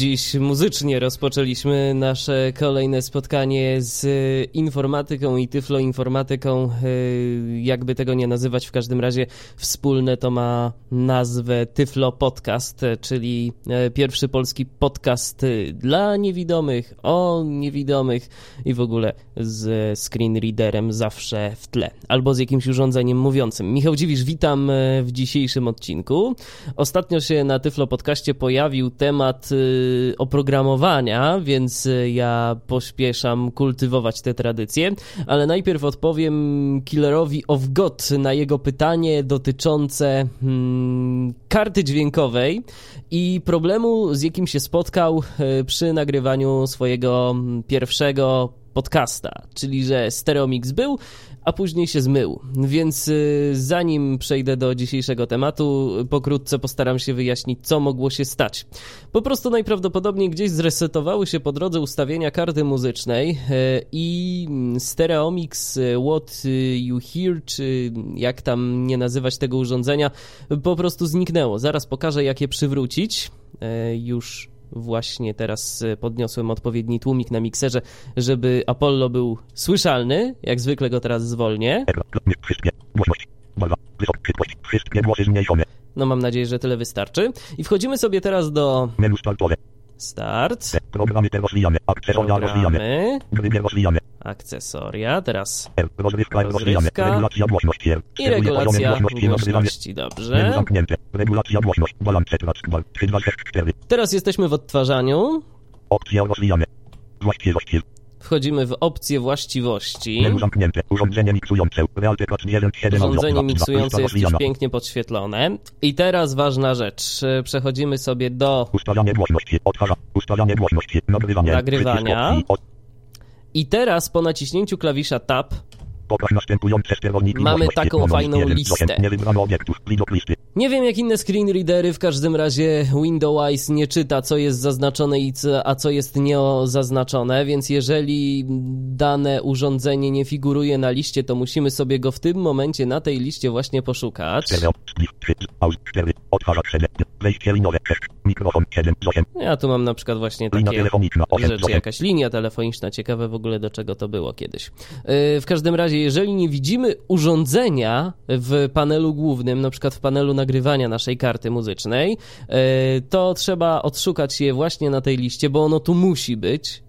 Dziś muzycznie rozpoczęliśmy nasze kolejne spotkanie z informatyką i tyfloinformatyką. Y, Jakby tego nie nazywać, w każdym razie wspólne to ma nazwę Tyflo Podcast, czyli e, pierwszy polski podcast dla niewidomych, o niewidomych i w ogóle z screenreaderem zawsze w tle, albo z jakimś urządzeniem mówiącym. Michał Dziwisz, witam e, w dzisiejszym odcinku. Ostatnio się na Tyflo Podcaście pojawił temat oprogramowania, więc y, ja pośpieszam kultywować te tradycje, ale najpierw odpowiem Killerowi of God na jego pytanie dotyczące hmm, karty dźwiękowej i problemu, z jakim się spotkał y, przy nagrywaniu swojego pierwszego podcasta, czyli że Stereomix był, a później się zmył. Więc y, zanim przejdę do dzisiejszego tematu, pokrótce postaram się wyjaśnić, co mogło się stać. Po prostu najprawdopodobniej gdzieś zresetowały się po drodze ustawienia karty muzycznej y, i Stereomix y, What You Hear, czy jak tam nie nazywać tego urządzenia, po prostu zniknęło. Zaraz pokażę, jak je przywrócić. Już Właśnie teraz e, podniosłem odpowiedni tłumik na mikserze, żeby Apollo był słyszalny. Jak zwykle go teraz zwolnię. No mam nadzieję, że tyle wystarczy. I wchodzimy sobie teraz do. Start. Programy te rozwijamy. Akcesoria. Programy. Gry rozwijamy. Akcesoria. Teraz. Rozrywka. Rozrywka. Regulacja głośności i regulacja głośności głośności. Dobrze. zamknięte. Regulacja głośność. Balance track. Bal. 3, 2, 6, 4. Teraz jesteśmy w odtwarzaniu. Opcja rozwijamy. Właściwości. Wchodzimy w opcję właściwości. Urządzenie miksujące. Realtek 1, 7, Urządzenie miksujące jest już pięknie podświetlone. I teraz ważna rzecz. Przechodzimy sobie do głośności. Odtwarza. Ustawianie głośności. Nagrywanie. Nagrywania. I teraz po naciśnięciu klawisza Tab Mamy taką fajną 1, listę. 8. Nie wybrano obiektów. Widok listy. Nie wiem jak inne screenreadery, w każdym razie Windows nie czyta co jest zaznaczone i co, a co jest nieozaznaczone, więc jeżeli dane urządzenie nie figuruje na liście, to musimy sobie go w tym momencie na tej liście właśnie poszukać. Stereo. Split. 3. Aus. 4. Odtwarzacz 7. Wejście linowe 6. Mikrofon 7 z 8. Ja tu mam na przykład właśnie takie telefoniczna 8 z rzeczy, 8. jakaś linia telefoniczna, ciekawe w ogóle do czego to było kiedyś. Yy, W każdym razie, jeżeli nie widzimy urządzenia w panelu głównym, na przykład w panelu nagrywania naszej karty muzycznej, yy, to trzeba odszukać je właśnie na tej liście, bo ono tu musi być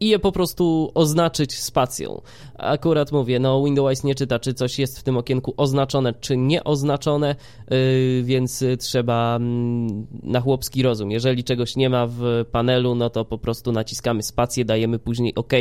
i je po prostu oznaczyć spacją. Akurat mówię, no Windows nie czyta, czy coś jest w tym okienku oznaczone, czy nieoznaczone, yy, więc trzeba mm, na chłopski rozum. Jeżeli czegoś nie ma w panelu, no to po prostu naciskamy spację, dajemy później OK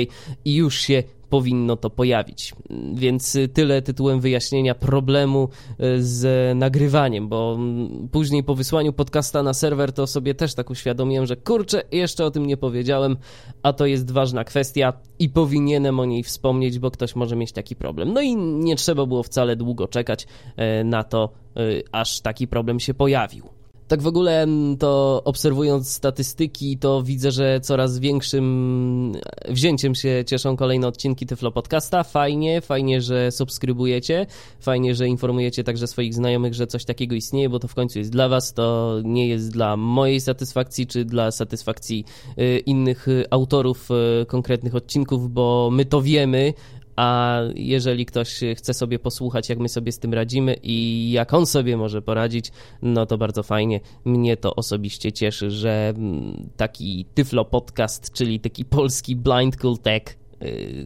i już się powinno to pojawić. Więc y, tyle tytułem wyjaśnienia problemu y, z nagrywaniem, bo mm, później po wysłaniu podcasta na serwer to sobie też tak uświadomiłem, że kurczę, jeszcze o tym nie powiedziałem, a to jest ważna kwestia i powinienem o niej wspomnieć, bo ktoś może mieć taki problem. No i nie trzeba było wcale długo czekać e, na to, e, aż taki problem się pojawił. Tak w ogóle to obserwując statystyki, to widzę, że coraz większym wzięciem się cieszą kolejne odcinki Tyflo Podcasta. Fajnie, fajnie, że subskrybujecie, fajnie, że informujecie także swoich znajomych, że coś takiego istnieje, bo to w końcu jest dla was, to nie jest dla mojej satysfakcji, czy dla satysfakcji y, innych y, autorów konkretnych odcinków, bo my to wiemy, a jeżeli ktoś chce sobie posłuchać, jak my sobie z tym radzimy i jak on sobie może poradzić, no to bardzo fajnie. Mnie to osobiście cieszy, że mm, taki Tyflo Podcast, czyli taki polski Blind Cool Tech, y,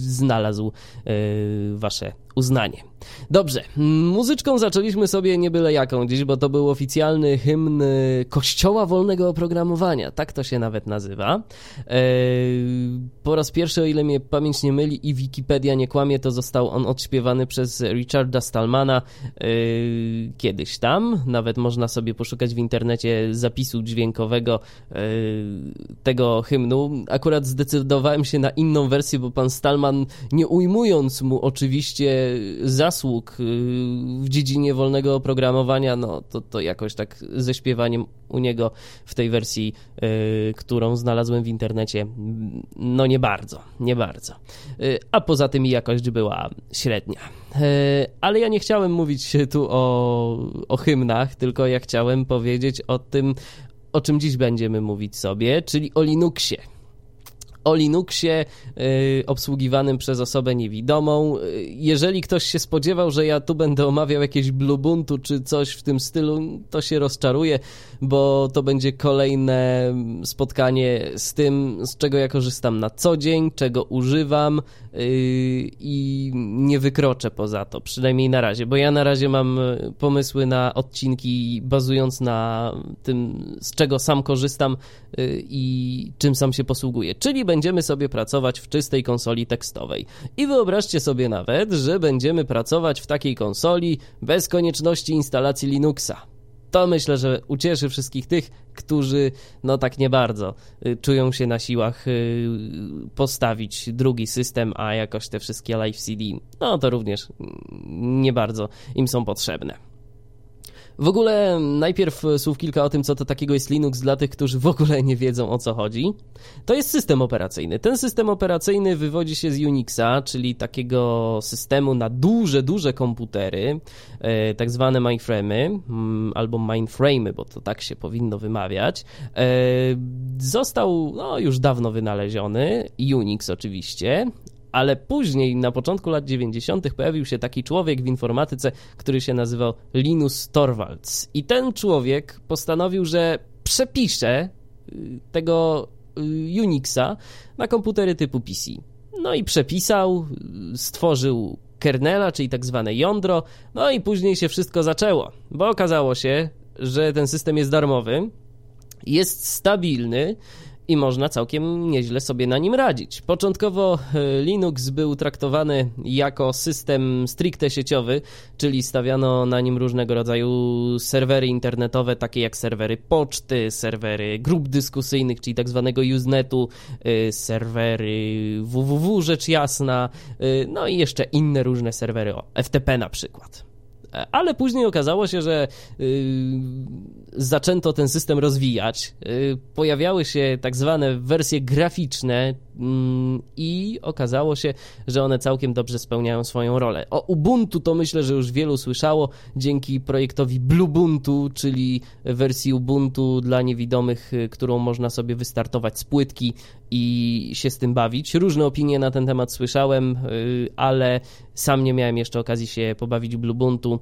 znalazł y, wasze uznanie. Dobrze, muzyczką zaczęliśmy sobie nie byle jaką dziś, bo to był oficjalny hymn Kościoła Wolnego Oprogramowania, tak to się nawet nazywa. Eee, po raz pierwszy, o ile mnie pamięć nie myli i Wikipedia nie kłamie, to został on odśpiewany przez Richarda Stallmana eee, kiedyś tam. Nawet można sobie poszukać w internecie zapisu dźwiękowego tego hymnu. Akurat zdecydowałem się na inną wersję, bo pan Stallman, nie ujmując mu oczywiście zasług y, w dziedzinie wolnego oprogramowania, no to, to jakoś tak ze śpiewaniem u niego w tej wersji, y, którą znalazłem w internecie, no nie bardzo, nie bardzo. Y, a poza tym jakość była średnia. Ale ja nie chciałem mówić tu o, o hymnach, tylko ja chciałem powiedzieć o tym, o czym dziś będziemy mówić sobie, czyli o Linuxie o Linuxie y, obsługiwanym przez osobę niewidomą. Y, jeżeli ktoś się spodziewał, że ja tu będę omawiał jakieś Bluebuntu czy coś w tym stylu, to się rozczaruje, bo to będzie kolejne spotkanie z tym, z czego ja korzystam na co dzień, czego używam yy, i nie wykroczę poza to, przynajmniej na razie, bo ja na razie mam pomysły na odcinki bazując na tym, z czego sam korzystam i czym sam się posługuję, czyli będziemy sobie pracować w czystej konsoli tekstowej. I wyobraźcie sobie nawet, że będziemy pracować w takiej konsoli bez konieczności instalacji Linuxa to myślę, że ucieszy wszystkich tych, którzy no tak nie bardzo y, czują się na siłach y, postawić drugi system, a jakoś te wszystkie live CD, no to również nie bardzo im są potrzebne. W ogóle najpierw słów kilka o tym, co to takiego jest Linux dla tych, którzy w ogóle nie wiedzą o co chodzi. To jest system operacyjny. Ten system operacyjny wywodzi się z Unixa, czyli takiego systemu na duże, duże komputery, e, tak zwane mainframe'y, mm, albo mainframe'y, bo to tak się powinno wymawiać. E, został no, już dawno wynaleziony, Unix oczywiście, ale później, na początku lat 90., pojawił się taki człowiek w informatyce, który się nazywał Linus Torvalds. I ten człowiek postanowił, że przepisze y, tego y, Unixa na komputery typu PC. No i przepisał, y, stworzył kernela, czyli tak zwane jądro, no i później się wszystko zaczęło, bo okazało się, że ten system jest darmowy, jest stabilny, i można całkiem nieźle sobie na nim radzić. Początkowo e, Linux był traktowany jako system stricte sieciowy, czyli stawiano na nim różnego rodzaju serwery internetowe, takie jak serwery poczty, serwery grup dyskusyjnych, czyli tak zwanego Usenetu, e, serwery www rzecz jasna, e, no i jeszcze inne różne serwery, o, FTP na przykład. Ale później okazało się, że y, zaczęto ten system rozwijać. Y, pojawiały się tak zwane wersje graficzne i okazało się, że one całkiem dobrze spełniają swoją rolę. O Ubuntu to myślę, że już wielu słyszało dzięki projektowi Bluebuntu, czyli wersji Ubuntu dla niewidomych, y, którą można sobie wystartować z płytki i się z tym bawić. Różne opinie na ten temat słyszałem, ale sam nie miałem jeszcze okazji się pobawić Bluebuntu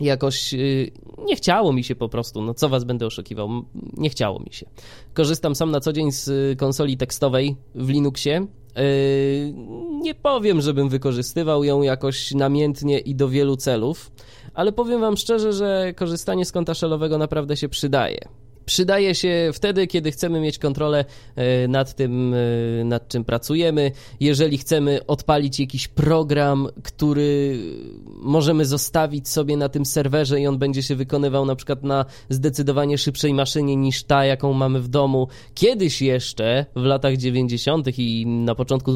jakoś y, nie chciało mi się po prostu, no co was będę oszukiwał, nie chciało mi się. Korzystam sam na co dzień z y, konsoli tekstowej w Linuxie. Y, nie powiem, żebym wykorzystywał ją jakoś namiętnie i do wielu celów, ale powiem wam szczerze, że korzystanie z konta shellowego naprawdę się przydaje przydaje się wtedy, kiedy chcemy mieć kontrolę e, nad tym, e, nad czym pracujemy. Jeżeli chcemy odpalić jakiś program, który możemy zostawić sobie na tym serwerze i on będzie się wykonywał na przykład na zdecydowanie szybszej maszynie niż ta, jaką mamy w domu. Kiedyś jeszcze w latach 90. i na początku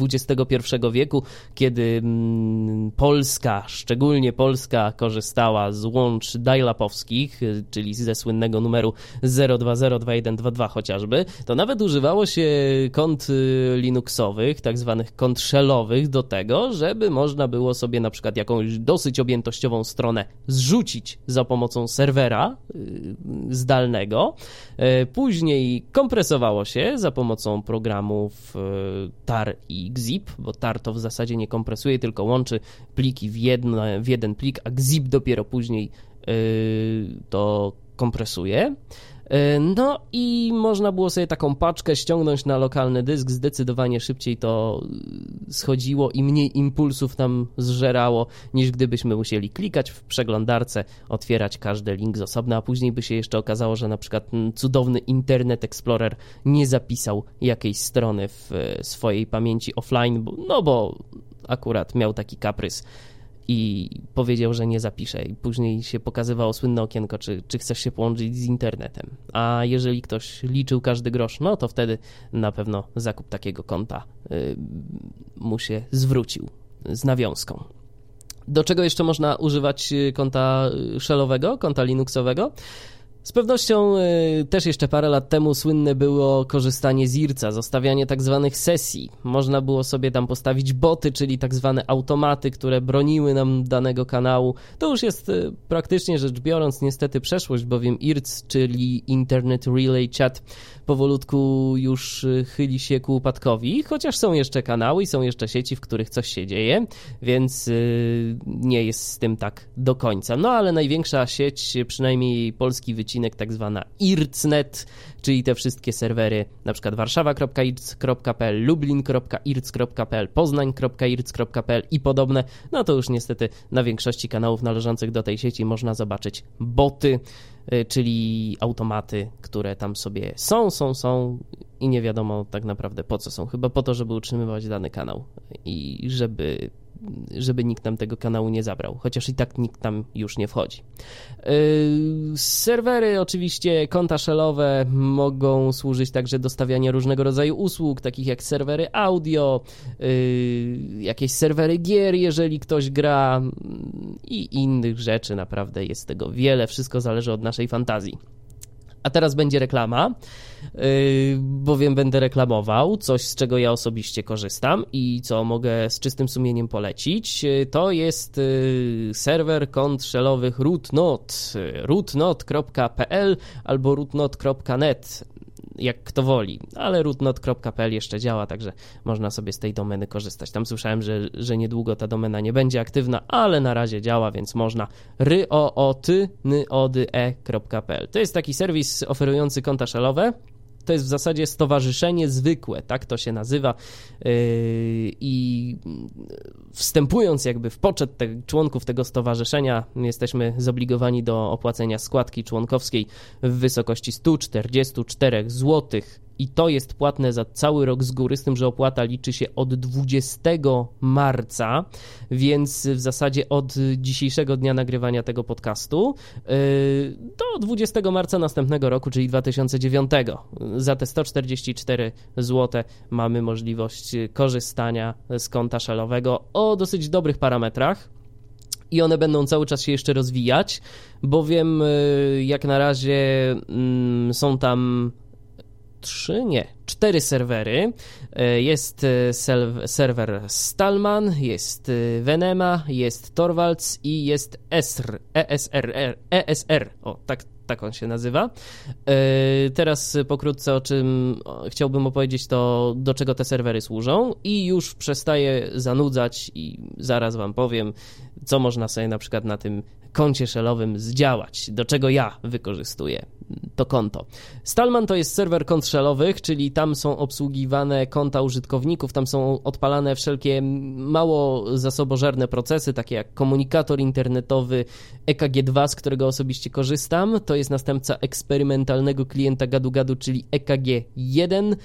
XXI wieku, kiedy mm, Polska, szczególnie Polska, korzystała z łącz dial-upowskich, czyli ze słynnego numeru 0202122 chociażby, to nawet używało się kont y, Linuxowych, tak zwanych kont shellowych do tego, żeby można było sobie na przykład jakąś dosyć objętościową stronę zrzucić za pomocą serwera y, zdalnego. Y, później kompresowało się za pomocą programów TAR i XZIP, bo TAR to w zasadzie nie kompresuje, tylko łączy pliki w, jedno, w jeden plik, a XZIP dopiero później to kompresuje. E, no i można było sobie taką paczkę ściągnąć na lokalny dysk, zdecydowanie szybciej to e, schodziło i mniej impulsów nam zżerało, niż gdybyśmy musieli klikać w przeglądarce, otwierać każdy link z osobna, a później by się jeszcze okazało, że na przykład cudowny Internet Explorer nie zapisał jakiejś strony w e, swojej pamięci offline, no bo akurat miał taki kaprys i powiedział, że nie zapisze. I później się pokazywało słynne okienko, czy, czy chcesz się połączyć z internetem. A jeżeli ktoś liczył każdy grosz, no to wtedy na pewno zakup takiego konta y, mu się zwrócił z nawiązką. Do czego jeszcze można używać y, konta y, shellowego, konta linuxowego? Z pewnością y, też jeszcze parę lat temu słynne było korzystanie z IRCA, zostawianie tak zwanych sesji. Można było sobie tam postawić boty, czyli tak zwane automaty, które broniły nam danego kanału. To już jest y, praktycznie rzecz biorąc niestety przeszłość, bowiem IRC, czyli Internet Relay Chat, powolutku już y, chyli się ku upadkowi, chociaż są jeszcze kanały i są jeszcze sieci, w których coś się dzieje, więc nie jest z tym tak do końca. No ale największa sieć, przynajmniej polski wycinek, odcinek tak zwana IRCnet, czyli te wszystkie serwery, na przykład warszawa.irc.pl, lublin.irc.pl, poznań.irc.pl i podobne, no to już niestety na większości kanałów należących do tej sieci można zobaczyć boty, y, czyli automaty, które tam sobie są, są, są i nie wiadomo tak naprawdę po co są. Chyba po to, żeby utrzymywać dany kanał i żeby żeby nikt nam tego kanału nie zabrał, chociaż i tak nikt tam już nie wchodzi. Yy, serwery, oczywiście, konta shellowe mogą służyć także do stawiania różnego rodzaju usług, takich jak serwery audio, yy, jakieś serwery gier, jeżeli ktoś gra i innych rzeczy. Naprawdę jest tego wiele, wszystko zależy od naszej fantazji. A teraz będzie reklama, yy, bowiem będę reklamował coś, z czego ja osobiście korzystam i co mogę z czystym sumieniem polecić. Yy, to jest yy, serwer kont shellowych rootnot, rootnot.pl albo rootnot.net jak kto woli, ale rootnot.pl jeszcze działa, także można sobie z tej domeny korzystać. Tam słyszałem, że, że niedługo ta domena nie będzie aktywna, ale na razie działa, więc można ryootnyody.pl. To jest taki serwis oferujący konta shellowe, to jest w zasadzie stowarzyszenie zwykłe, tak to się nazywa. Yy, I wstępując jakby w poczet te, członków tego stowarzyszenia, jesteśmy zobligowani do opłacenia składki członkowskiej w wysokości 144 złotych i to jest płatne za cały rok z góry, z tym, że opłata liczy się od 20 marca, więc w zasadzie od dzisiejszego dnia nagrywania tego podcastu yy, do 20 marca następnego roku, czyli 2009. Za te 144 zł mamy możliwość korzystania z konta szelowego o dosyć dobrych parametrach i one będą cały czas się jeszcze rozwijać, bowiem yy, jak na razie mm, są tam trzy, nie, cztery serwery. E, jest e, serwer Stallman, jest e, Venema, jest Torvalds i jest ESR, ESR, ESR, o tak, tak on się nazywa. Teraz pokrótce o czym chciałbym opowiedzieć, to do czego te serwery służą i już przestaję zanudzać i zaraz wam powiem, co można sobie na przykład na tym koncie shellowym zdziałać, do czego ja wykorzystuję to konto. Stallman to jest serwer kont shellowych, czyli tam są obsługiwane konta użytkowników, tam są odpalane wszelkie mało zasobożerne procesy, takie jak komunikator internetowy EKG2, z którego osobiście korzystam. To jest następca eksperymentalnego klienta gadu-gadu, czyli EKG1 yy,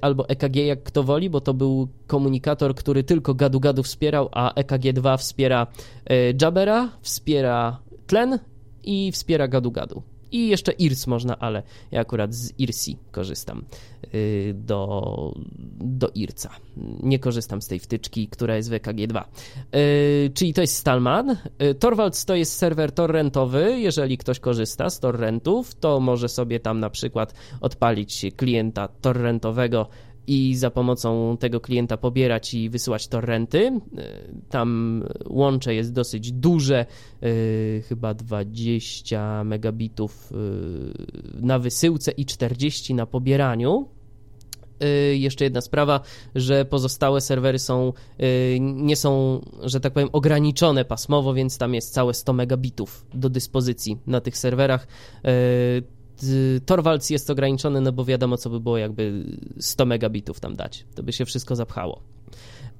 albo EKG jak kto woli, bo to był komunikator, który tylko gadu-gadu wspierał, a EKG2 wspiera yy, Jabera, wspiera tlen i wspiera gadu-gadu. I jeszcze IRS można, ale ja akurat z IRSI korzystam y, do, do IRCA. Nie korzystam z tej wtyczki, która jest w EKG2. Y, czyli to jest Stallman. Y, Torvalds to jest serwer torrentowy. Jeżeli ktoś korzysta z torrentów, to może sobie tam na przykład odpalić klienta torrentowego i za pomocą tego klienta pobierać i wysyłać torrenty. E, tam łącze jest dosyć duże, e, chyba 20 megabitów e, na wysyłce i 40 na pobieraniu. Jeszcze jedna sprawa, że pozostałe serwery są, nie są, że tak powiem, ograniczone pasmowo, więc tam jest całe 100 megabitów do dyspozycji na tych serwerach. Torvalds jest ograniczony, no bo wiadomo, co by było, jakby 100 megabitów tam dać. To by się wszystko zapchało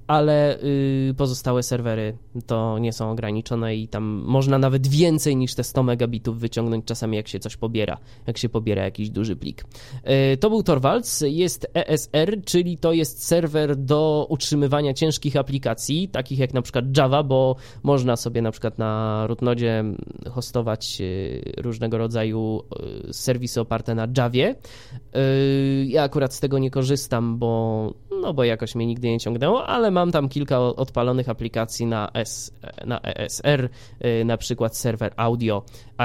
ale y, pozostałe serwery to nie są ograniczone i tam można nawet więcej niż te 100 megabitów wyciągnąć czasami jak się coś pobiera, jak się pobiera jakiś duży plik. Y, to był Torvalds, jest ESR, czyli to jest serwer do utrzymywania ciężkich aplikacji, takich jak na przykład Java, bo można sobie na przykład na rootnodzie hostować y, różnego rodzaju serwisy oparte na Javie. Ja akurat z tego nie korzystam, bo no bo jakoś mnie nigdy nie ciągnęło, ale mam tam kilka odpalonych aplikacji na, S, na ESR, y, na przykład serwer audio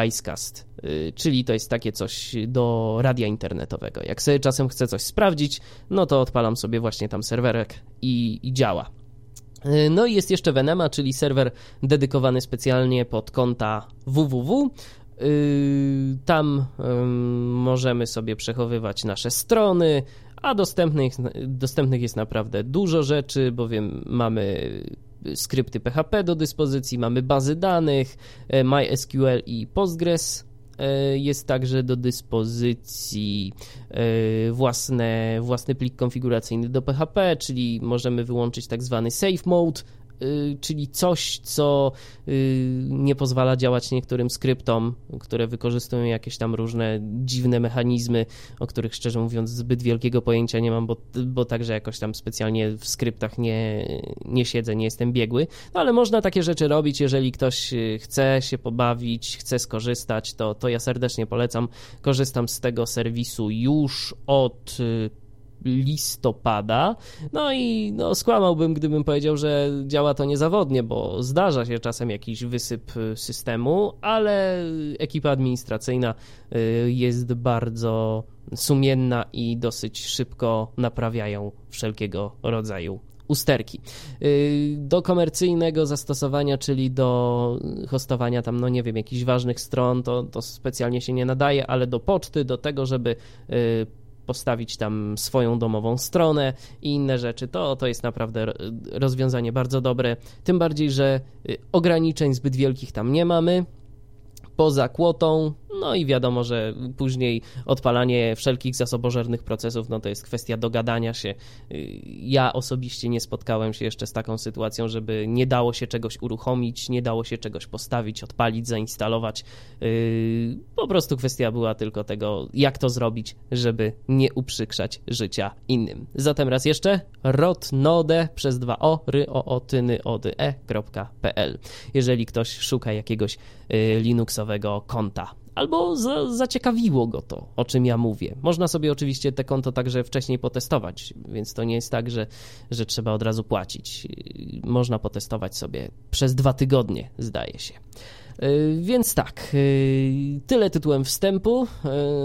Icecast, y, czyli to jest takie coś do radia internetowego. Jak sobie czasem chcę coś sprawdzić, no to odpalam sobie właśnie tam serwerek i, i działa. Y, no i jest jeszcze Venema, czyli serwer dedykowany specjalnie pod konta www. Tam możemy sobie przechowywać nasze strony, a dostępnych, dostępnych jest naprawdę dużo rzeczy, bowiem mamy skrypty PHP do dyspozycji, mamy bazy danych, e, MySQL i Postgres e, jest także do dyspozycji e, własne, własny plik konfiguracyjny do PHP, czyli możemy wyłączyć tak zwany safe mode, czyli coś, co y, nie pozwala działać niektórym skryptom, które wykorzystują jakieś tam różne dziwne mechanizmy, o których szczerze mówiąc zbyt wielkiego pojęcia nie mam, bo, bo także jakoś tam specjalnie w skryptach nie, nie siedzę, nie jestem biegły, no ale można takie rzeczy robić, jeżeli ktoś y, chce się pobawić, chce skorzystać, to, to ja serdecznie polecam. Korzystam z tego serwisu już od listopada. No i no, skłamałbym, gdybym powiedział, że działa to niezawodnie, bo zdarza się czasem jakiś wysyp y, systemu, ale ekipa administracyjna y, jest bardzo sumienna i dosyć szybko naprawiają wszelkiego rodzaju usterki. Y, do komercyjnego zastosowania, czyli do hostowania tam, no nie wiem, jakichś ważnych stron, to, to specjalnie się nie nadaje, ale do poczty, do tego, żeby postawić tam swoją domową stronę i inne rzeczy, to, to jest naprawdę rozwiązanie bardzo dobre. Tym bardziej, że y, ograniczeń zbyt wielkich tam nie mamy poza kłotą, no i wiadomo, że później odpalanie wszelkich zasobożernych procesów, no to jest kwestia dogadania się. Ja osobiście nie spotkałem się jeszcze z taką sytuacją, żeby nie dało się czegoś uruchomić, nie dało się czegoś postawić, odpalić, zainstalować. Yy, po prostu kwestia była tylko tego, jak to zrobić, żeby nie uprzykrzać życia innym. Zatem raz jeszcze rotnode przez dwa o, ry, o, o, tyny, ody, e.pl. Jeżeli ktoś szuka jakiegoś yy, linuxowego konta albo za, zaciekawiło go to, o czym ja mówię. Można sobie oczywiście te konto także wcześniej potestować, więc to nie jest tak, że, że trzeba od razu płacić. Można potestować sobie przez dwa tygodnie, zdaje się. Y, więc tak, y, tyle tytułem wstępu.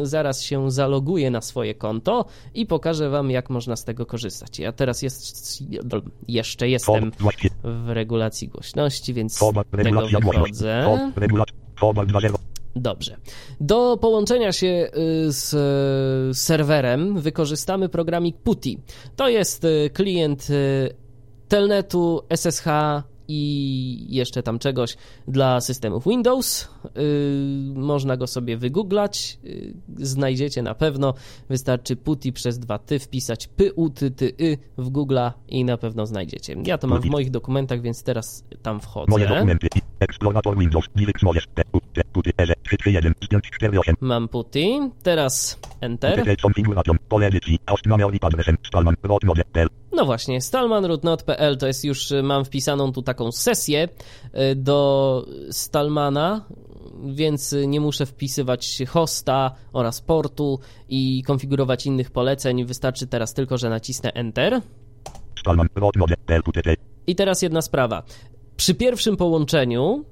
Y, zaraz się zaloguję na swoje konto i pokażę Wam, jak można z tego korzystać. Ja teraz jest, jeszcze jestem w regulacji głośności, więc tego wychodzę. Dobrze. Do połączenia się y, z serwerem wykorzystamy programik PuTTY. To jest y, klient y, telnetu SSH i jeszcze tam czegoś dla systemów Windows. Yy, można go sobie wygooglać, yy, znajdziecie na pewno. Wystarczy PuTTY przez dwa ty wpisać p u t t y w Google i na pewno znajdziecie. Ja to mam w moich dokumentach, więc teraz tam wchodzę. Moje dokumenty. Explorator Windows. Mam PuTTY. Teraz Enter. No właśnie, stallmanroot.pl to jest już, mam wpisaną tu taką sesję y, do Stallmana więc nie muszę wpisywać hosta oraz portu i konfigurować innych poleceń. Wystarczy teraz tylko, że nacisnę Enter. I teraz jedna sprawa. Przy pierwszym połączeniu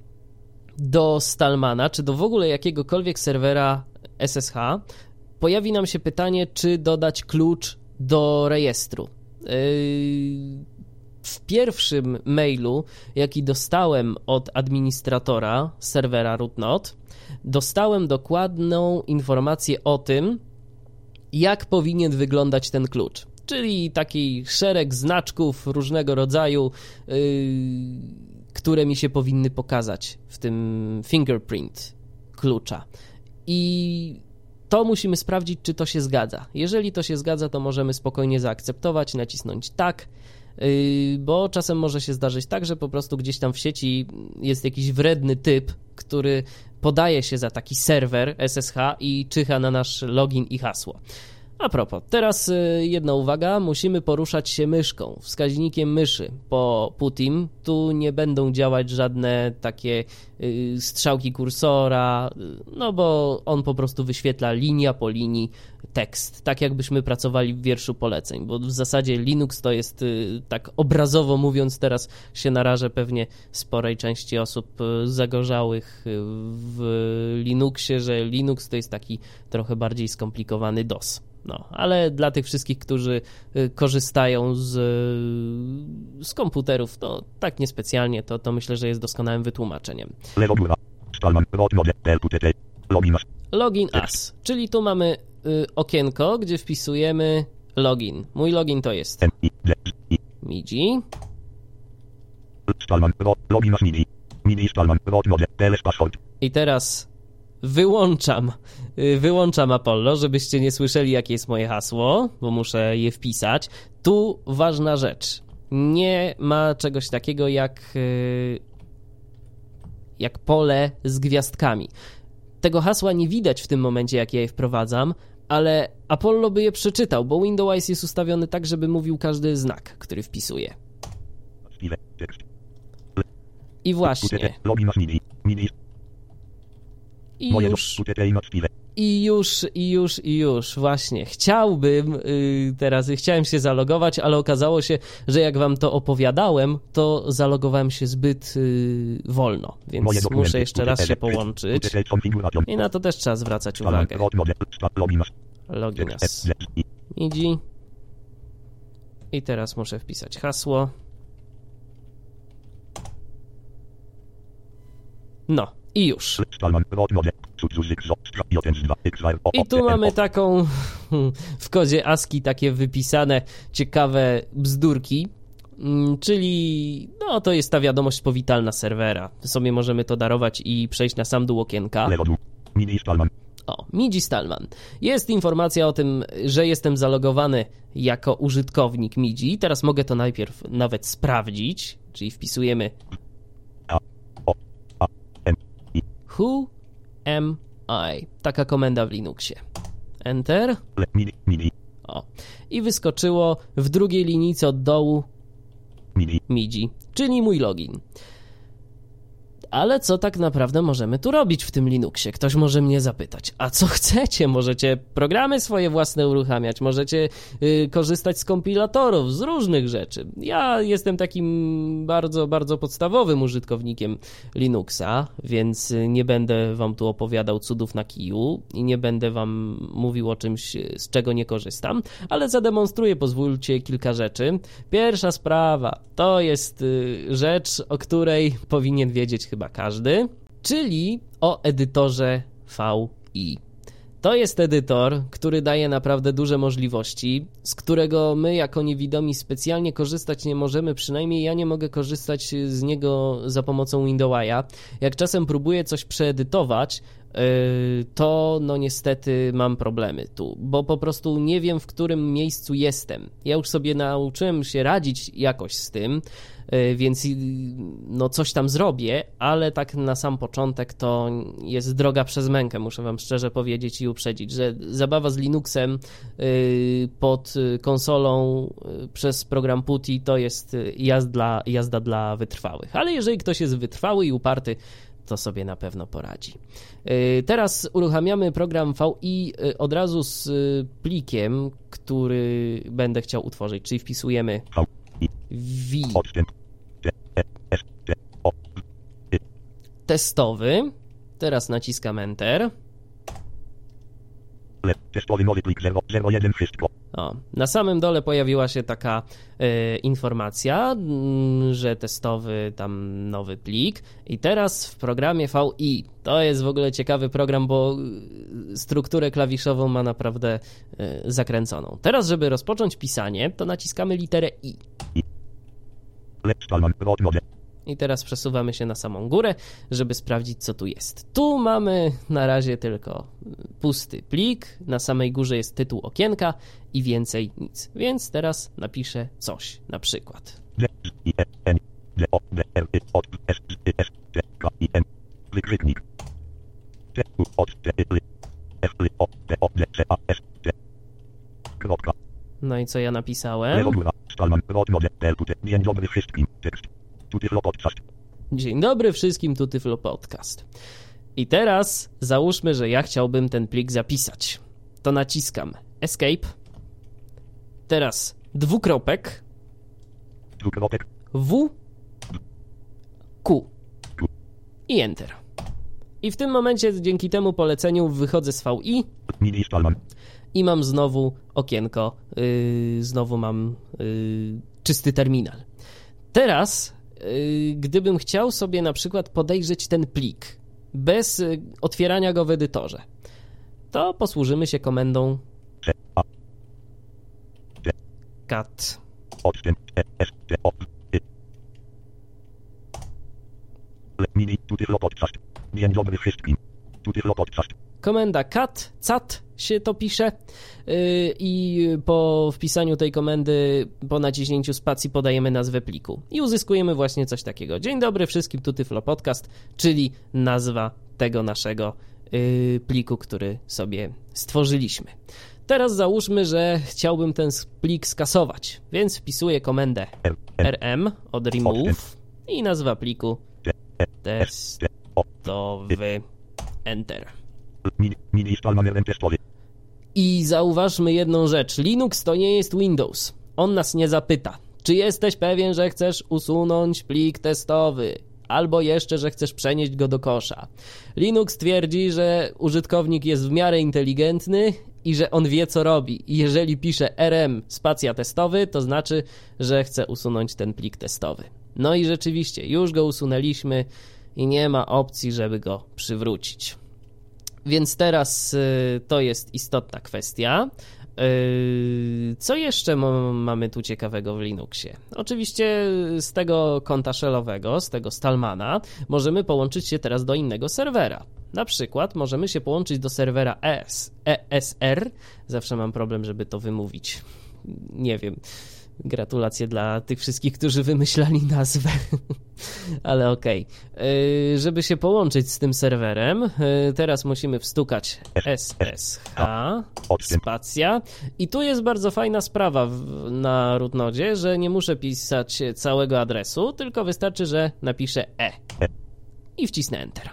do Stallmana, czy do w ogóle jakiegokolwiek serwera SSH, pojawi nam się pytanie, czy dodać klucz do rejestru. Yy, w pierwszym mailu, jaki dostałem od administratora serwera rootnode, dostałem dokładną informację o tym, jak powinien wyglądać ten klucz. Czyli taki szereg znaczków różnego rodzaju, yy, które mi się powinny pokazać w tym fingerprint klucza. I to musimy sprawdzić, czy to się zgadza. Jeżeli to się zgadza, to możemy spokojnie zaakceptować, nacisnąć tak, yy, bo czasem może się zdarzyć tak, że po prostu gdzieś tam w sieci jest jakiś wredny typ, który podaje się za taki serwer SSH i czyha na nasz login i hasło. A propos, teraz y, jedna uwaga, musimy poruszać się myszką, wskaźnikiem myszy po Putim. Tu nie będą działać żadne takie y, strzałki kursora, y, no bo on po prostu wyświetla linia po linii tekst, tak jakbyśmy pracowali w wierszu poleceń, bo w zasadzie Linux to jest, tak obrazowo mówiąc, teraz się narażę pewnie sporej części osób zagorzałych w Linuxie, że Linux to jest taki trochę bardziej skomplikowany DOS. No, ale dla tych wszystkich, którzy y, korzystają z, z komputerów, to tak niespecjalnie, to, to myślę, że jest doskonałym wytłumaczeniem. Login as. Czyli tu mamy y, okienko, gdzie wpisujemy login. Mój login to jest. MIDI. I teraz wyłączam, y, wyłączam Apollo, żebyście nie słyszeli, jakie jest moje hasło, bo muszę je wpisać. Tu ważna rzecz. Nie ma czegoś takiego jak, y, jak pole z gwiazdkami. Tego hasła nie widać w tym momencie, jak ja je wprowadzam, ale Apollo by je przeczytał, bo Windows jest ustawiony tak, żeby mówił każdy znak, który wpisuje. I właśnie, QTT, login as MIDI. MIDI. I już... I już, i już, i już, właśnie. Chciałbym yy, teraz, chciałem się zalogować, ale okazało się, że jak wam to opowiadałem, to zalogowałem się zbyt yy, wolno, więc muszę jeszcze raz się połączyć. I na to też trzeba zwracać uwagę. login as. Login Tekst, as Z, I. MIDI. I teraz muszę wpisać hasło. No, i już. Stallman, rot mode, cudzuzyk, zo, stra, jotens 2, XR, o, I tu mamy taką w kodzie ASCII takie wypisane ciekawe bzdurki. Mm, Czyli, no to jest ta wiadomość powitalna serwera. Sobie możemy to darować i przejść na sam dół okienka. O, Midi Stallman. Jest informacja o tym, że jestem zalogowany jako użytkownik Midi. Teraz mogę to najpierw nawet sprawdzić, czyli wpisujemy Who am I? Taka komenda w Linuxie. Enter. O. I wyskoczyło w drugiej linijce od dołu. MIDI, czyli mój login. Ale co tak naprawdę możemy tu robić w tym Linuxie? Ktoś może mnie zapytać, a co chcecie? Możecie programy swoje własne uruchamiać, możecie y, korzystać z kompilatorów, z różnych rzeczy. Ja jestem takim bardzo, bardzo podstawowym użytkownikiem Linuxa, więc y, nie będę wam tu opowiadał cudów na kiju i nie będę wam mówił o czymś, y, z czego nie korzystam, ale zademonstruję, pozwólcie, kilka rzeczy. Pierwsza sprawa to jest y, rzecz, o której powinien wiedzieć chyba każdy, czyli o edytorze VI. To jest edytor, który daje naprawdę duże możliwości, z którego my jako niewidomi specjalnie korzystać nie możemy, przynajmniej ja nie mogę korzystać z niego za pomocą Windowsa. Jak czasem próbuję coś przeedytować, yy, to no niestety mam problemy tu, bo po prostu nie wiem w którym miejscu jestem. Ja już sobie nauczyłem się radzić jakoś z tym, więc yy, no coś tam zrobię, ale tak na sam początek to jest droga przez mękę, muszę wam szczerze powiedzieć i uprzedzić, że zabawa z Linuxem yy, pod konsolą yy, przez program PuTTY to jest jazda, jazda dla wytrwałych. Ale jeżeli ktoś jest wytrwały i uparty, to sobie na pewno poradzi. Y, Teraz uruchamiamy program VI y, od razu z y, plikiem, który będę chciał utworzyć, czyli wpisujemy V, I, V odstęp. T, E, S, T, O, testowy. Teraz naciskam Enter. Testowy nowy plik 001 wszystko. O, na samym dole pojawiła się taka e, informacja, mm, że testowy tam nowy plik. I teraz w programie VI, to jest w ogóle ciekawy program, bo y, strukturę klawiszową ma naprawdę e, zakręconą. Teraz, żeby rozpocząć pisanie, to naciskamy literę I. I teraz przesuwamy się na samą górę, żeby sprawdzić, co tu jest. Tu mamy na razie tylko pusty plik, na samej górze jest tytuł okienka i więcej nic. Więc teraz napiszę coś, na przykład. No i co ja napisałem? Dzień dobry wszystkim. Tekst. Tuty flow podcast. Dzień dobry wszystkim, tu Tyflo Podcast. I teraz załóżmy, że ja chciałbym ten plik zapisać. To naciskam Escape. Teraz dwukropek Dwukropek. W Q i Enter. I w tym momencie dzięki temu poleceniu wychodzę z VI Mini i mam znowu okienko, yy, znowu mam yy, czysty terminal. Teraz, gdybym chciał sobie na przykład podejrzeć ten plik bez yy, otwierania go w edytorze, to posłużymy się komendą cat. Y. Komenda cat, cat się to pisze yy, i po wpisaniu tej komendy, po naciśnięciu spacji podajemy nazwę pliku i uzyskujemy właśnie coś takiego. Dzień dobry wszystkim, tu Tyflo Podcast, czyli nazwa tego naszego yy, pliku, który sobie stworzyliśmy. Teraz załóżmy, że chciałbym ten plik skasować, więc wpisuję komendę rm od remove i nazwa pliku testowy enter. I zauważmy jedną rzecz. Linux to nie jest Windows. On nas nie zapyta, czy jesteś pewien, że chcesz usunąć plik testowy, albo jeszcze, że chcesz przenieść go do kosza. Linux twierdzi, że użytkownik jest w miarę inteligentny i że on wie, co robi. I jeżeli pisze rm spacja testowy, to znaczy, że chce usunąć ten plik testowy. No i rzeczywiście, już go usunęliśmy i nie ma opcji, żeby go przywrócić. Więc teraz y, to jest istotna kwestia. Y, Co jeszcze mamy tu ciekawego w Linuxie? Oczywiście z tego konta shellowego, z tego Stallmana, możemy połączyć się teraz do innego serwera. Na przykład możemy się połączyć do serwera ES, ESR. Zawsze mam problem, żeby to wymówić. Nie wiem. Gratulacje dla tych wszystkich, którzy wymyślali nazwę. Ale okej. Yy, Żeby się połączyć z tym serwerem, yy, teraz musimy wstukać SSH, spacja. I tu jest bardzo fajna sprawa na rootnodzie, że nie muszę pisać całego adresu, tylko wystarczy, że napiszę E. I wcisnę Enter.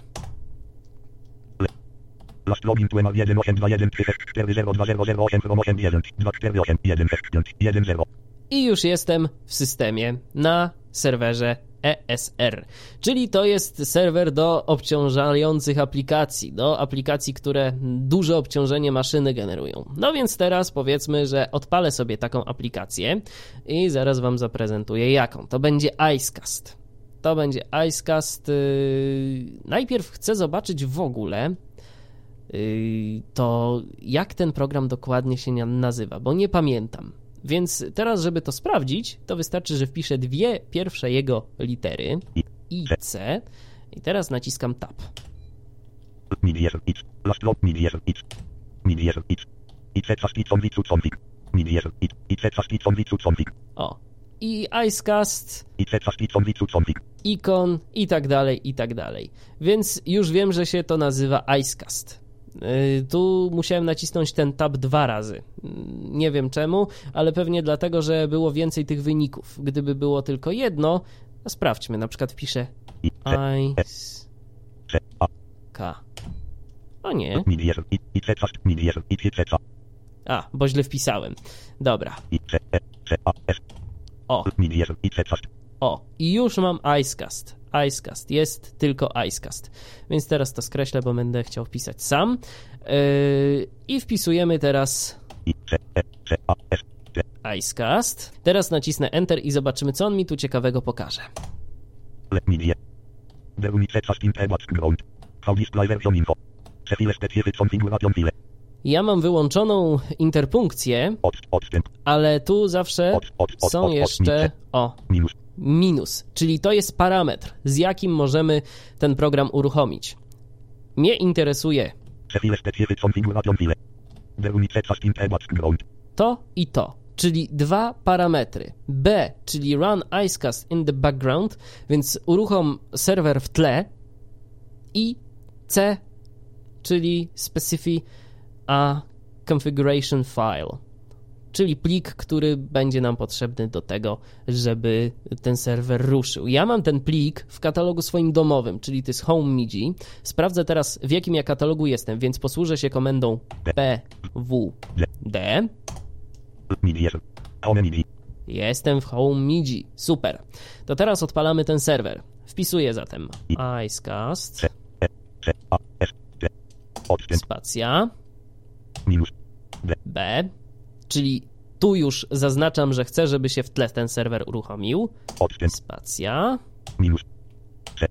Last login to emal 1821 from 81 248 165 10. i już jestem w systemie na serwerze ESR, czyli to jest serwer do obciążających aplikacji, do aplikacji, które duże obciążenie maszyny generują. No więc teraz powiedzmy, że odpalę sobie taką aplikację i zaraz Wam zaprezentuję jaką. To będzie Icecast. To będzie Icecast. Yy... Najpierw chcę zobaczyć w ogóle, yy, to jak ten program dokładnie się na- nazywa, bo nie pamiętam. Więc teraz, żeby to sprawdzić, to wystarczy, że wpiszę dwie pierwsze jego litery I, C i teraz naciskam Tab. O. I Icecast, ikon i tak dalej, i tak dalej. Więc już wiem, że się to nazywa Icecast. Yy, Tu musiałem nacisnąć ten tab dwa razy. Yy, Nie wiem czemu, ale pewnie dlatego, że było więcej tych wyników. Gdyby było tylko jedno, no sprawdźmy. Na przykład wpiszę IC. Ice K. O nie. A, bo źle wpisałem. Dobra. O, o. I już mam Icecast. Icecast. Jest tylko Icecast. Więc teraz to skreślę, bo będę chciał wpisać sam. Yy, I wpisujemy teraz Icecast. Teraz nacisnę Enter i zobaczymy, co on mi tu ciekawego pokaże. Ja mam wyłączoną interpunkcję, ale tu zawsze są jeszcze... O, minus. czyli to jest parametr, z jakim możemy ten program uruchomić. Mnie interesuje to i to, czyli dwa parametry. B, czyli run icecast in the background, więc uruchom serwer w tle i C, czyli specify a configuration file, czyli plik, który będzie nam potrzebny do tego, żeby ten serwer ruszył. Ja mam ten plik w katalogu swoim domowym, czyli to jest home MIDI. Sprawdzę teraz, w jakim ja katalogu jestem, więc posłużę się komendą pwd. Jestem w home MIDI. Super. To teraz odpalamy ten serwer. Wpisuję zatem icecast, spacja. B, czyli tu już zaznaczam, że chcę, żeby się w tle ten serwer uruchomił. Odstęp, Spacja, minus.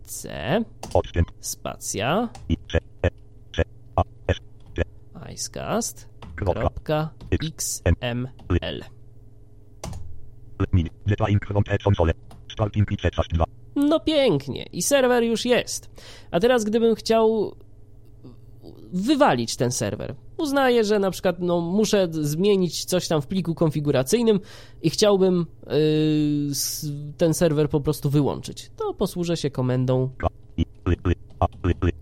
C, Odstęp, spacja, icecast, Kropka. xml. L, midi. Deploying front console. Starting pitch, czas 2. No pięknie, i serwer już jest. A teraz, gdybym chciał wywalić ten serwer, uznaję, że na przykład no, muszę zmienić coś tam w pliku konfiguracyjnym i chciałbym yy, ten serwer po prostu wyłączyć, to posłużę się komendą.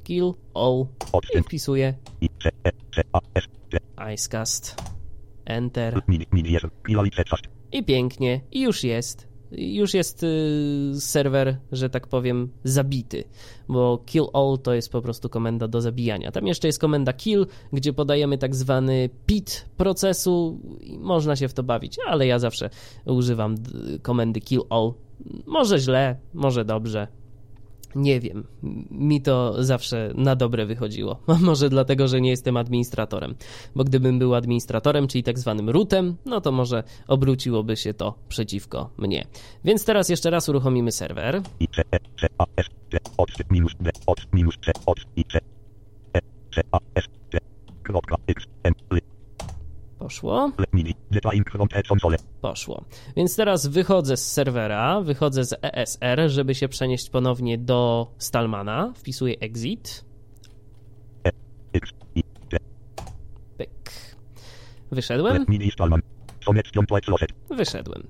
Kill all. I wpisuję. Icecast, enter. I pięknie, i już jest. Już jest y, serwer, że tak powiem, zabity, bo kill all to jest po prostu komenda do zabijania. Tam jeszcze jest komenda kill, gdzie podajemy tak zwany pit procesu i można się w to bawić, ale ja zawsze używam komendy kill all. Może źle, może dobrze. Nie wiem, mi to zawsze na dobre wychodziło. Może dlatego, że nie jestem administratorem, bo gdybym był administratorem, czyli tak zwanym rootem, no to może obróciłoby się to przeciwko mnie. Więc teraz jeszcze raz uruchomimy serwer. Poszło, poszło. Więc teraz wychodzę z serwera, wychodzę z ESR, żeby się przenieść ponownie do Stallmana. Wpisuję exit. E. Pyk. Wyszedłem. Wyszedłem.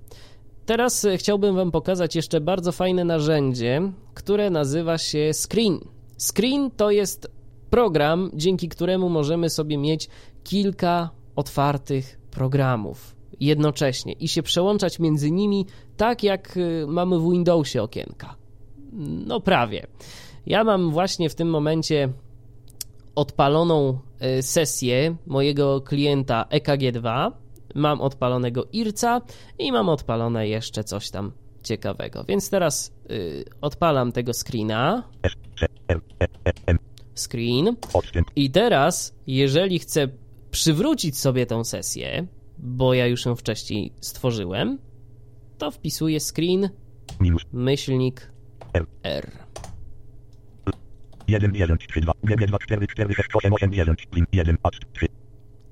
Teraz e, chciałbym Wam pokazać jeszcze bardzo fajne narzędzie, które nazywa się Screen. Screen to jest program, dzięki któremu możemy sobie mieć kilka otwartych programów jednocześnie i się przełączać między nimi tak, jak e, mamy w Windowsie okienka. No prawie. Ja mam właśnie w tym momencie odpaloną e, sesję mojego klienta EKG2, mam odpalonego IRCA i mam odpalone jeszcze coś tam ciekawego. Więc teraz y, odpalam tego screena, screen i teraz, jeżeli chcę przywrócić sobie tą sesję, bo ja już ją wcześniej stworzyłem, to wpisuję screen myślnik R. R. 1, 1, 3, 2, GB 2, 4, 4, 6, 8, 8, 1, link 1, A, 3.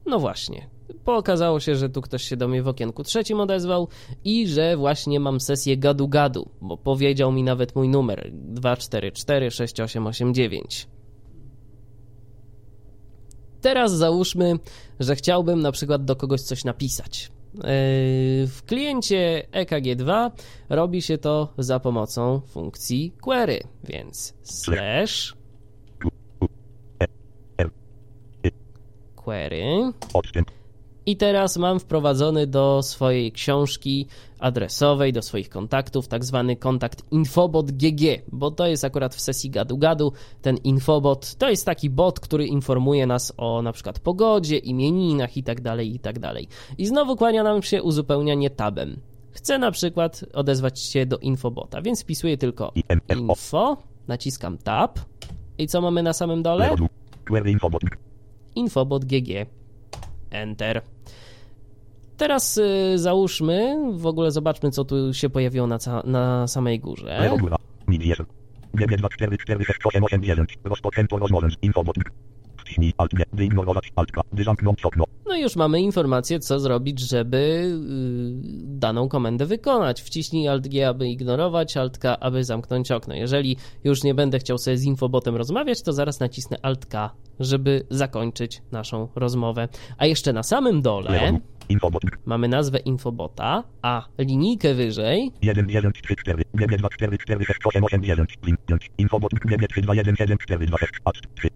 No właśnie. Bo okazało się, że tu ktoś się do mnie w okienku trzecim odezwał i że właśnie mam sesję gadu-gadu, bo powiedział mi nawet mój numer 244 6889. Teraz załóżmy, że chciałbym na przykład do kogoś coś napisać. Yy, W kliencie EKG2 robi się to za pomocą funkcji query, więc slash query I teraz mam wprowadzony do swojej książki adresowej, do swoich kontaktów, tak zwany kontakt infobot GG, bo to jest akurat w sesji gadu-gadu. Ten infobot to jest taki bot, który informuje nas o na przykład pogodzie, imieninach i tak dalej, i tak. I znowu kłania nam się uzupełnianie tabem. Chcę na przykład odezwać się do infobota, więc wpisuję tylko info, naciskam tab i co mamy na samym dole? Infobot GG. Enter. Teraz y, załóżmy, w ogóle zobaczmy, co tu się pojawiło na, na samej górze. Góra. Milier. GB2446889. Rozpoczęto rozmowę. Alt wyignorować zamknąć okno. No i już mamy informację, co zrobić, żeby y, daną komendę wykonać. Wciśnij Alt G, aby ignorować, Alt K, aby zamknąć okno. Jeżeli już nie będę chciał sobie z infobotem rozmawiać, to zaraz nacisnę Alt K, żeby zakończyć naszą rozmowę. A jeszcze na samym dole. Infobot. mamy nazwę infobota, a linijkę wyżej 1134. GB2446889. Link 5. Infobot. GB32174226. Alt 3.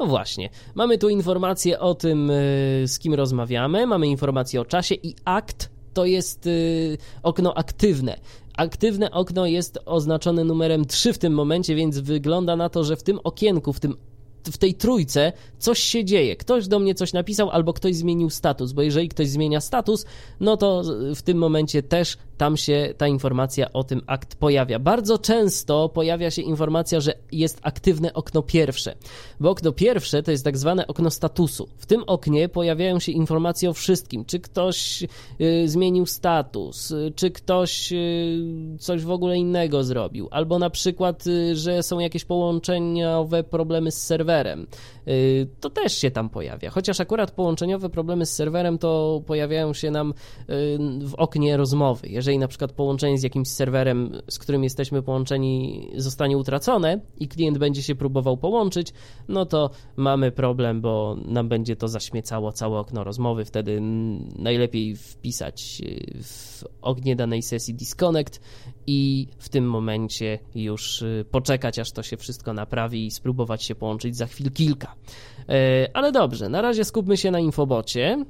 No właśnie, mamy tu informację o tym, y, z kim rozmawiamy, mamy informację o czasie i akt to jest y, okno aktywne. Aktywne okno jest oznaczone numerem 3 w tym momencie, więc wygląda na to, że w tym okienku, w tym w tej trójce coś się dzieje. Ktoś do mnie coś napisał, albo ktoś zmienił status, bo jeżeli ktoś zmienia status, no to w tym momencie też tam się ta informacja o tym akt pojawia. Bardzo często pojawia się informacja, że jest aktywne okno pierwsze, bo okno pierwsze to jest tak zwane okno statusu. W tym oknie pojawiają się informacje o wszystkim, czy ktoś y, zmienił status, y, czy ktoś y, coś w ogóle innego zrobił, albo na przykład, y, że są jakieś połączeniowe problemy z serwerem. Y, To też się tam pojawia. Chociaż akurat połączeniowe problemy z serwerem to pojawiają się nam y, w oknie rozmowy. Jeżeli na przykład połączenie z jakimś serwerem, z którym jesteśmy połączeni, zostanie utracone i klient będzie się próbował połączyć, no to mamy problem, bo nam będzie to zaśmiecało całe okno rozmowy. Wtedy najlepiej wpisać y, w oknie danej sesji disconnect i w tym momencie już poczekać, aż to się wszystko naprawi i spróbować się połączyć za chwil kilka. E, Ale dobrze, na razie skupmy się na infobocie.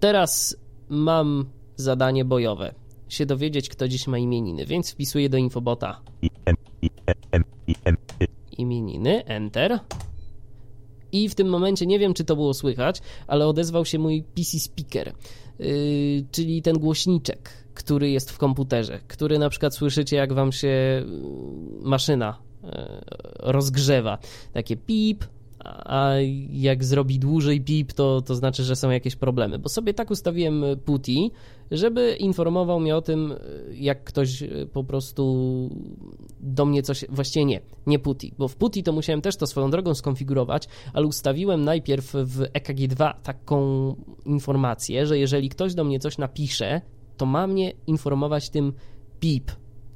Teraz mam zadanie bojowe. Się dowiedzieć, kto dziś ma imieniny, więc wpisuję do infobota. Y. imieniny, enter. I w tym momencie nie wiem, czy to było słychać, ale odezwał się mój PC speaker, yy, czyli ten głośniczek, który jest w komputerze, który na przykład słyszycie, jak wam się yy, maszyna rozgrzewa. Takie pip, a jak zrobi dłużej pip, to, to znaczy, że są jakieś problemy. Bo sobie tak ustawiłem PuTTY, żeby informował mnie o tym, jak ktoś e, po prostu do mnie coś, właściwie nie, nie PuTTY, bo w PuTTY to musiałem też to swoją drogą skonfigurować, ale ustawiłem najpierw w EKG2 taką informację, że jeżeli ktoś do mnie coś napisze, to ma mnie informować tym pip,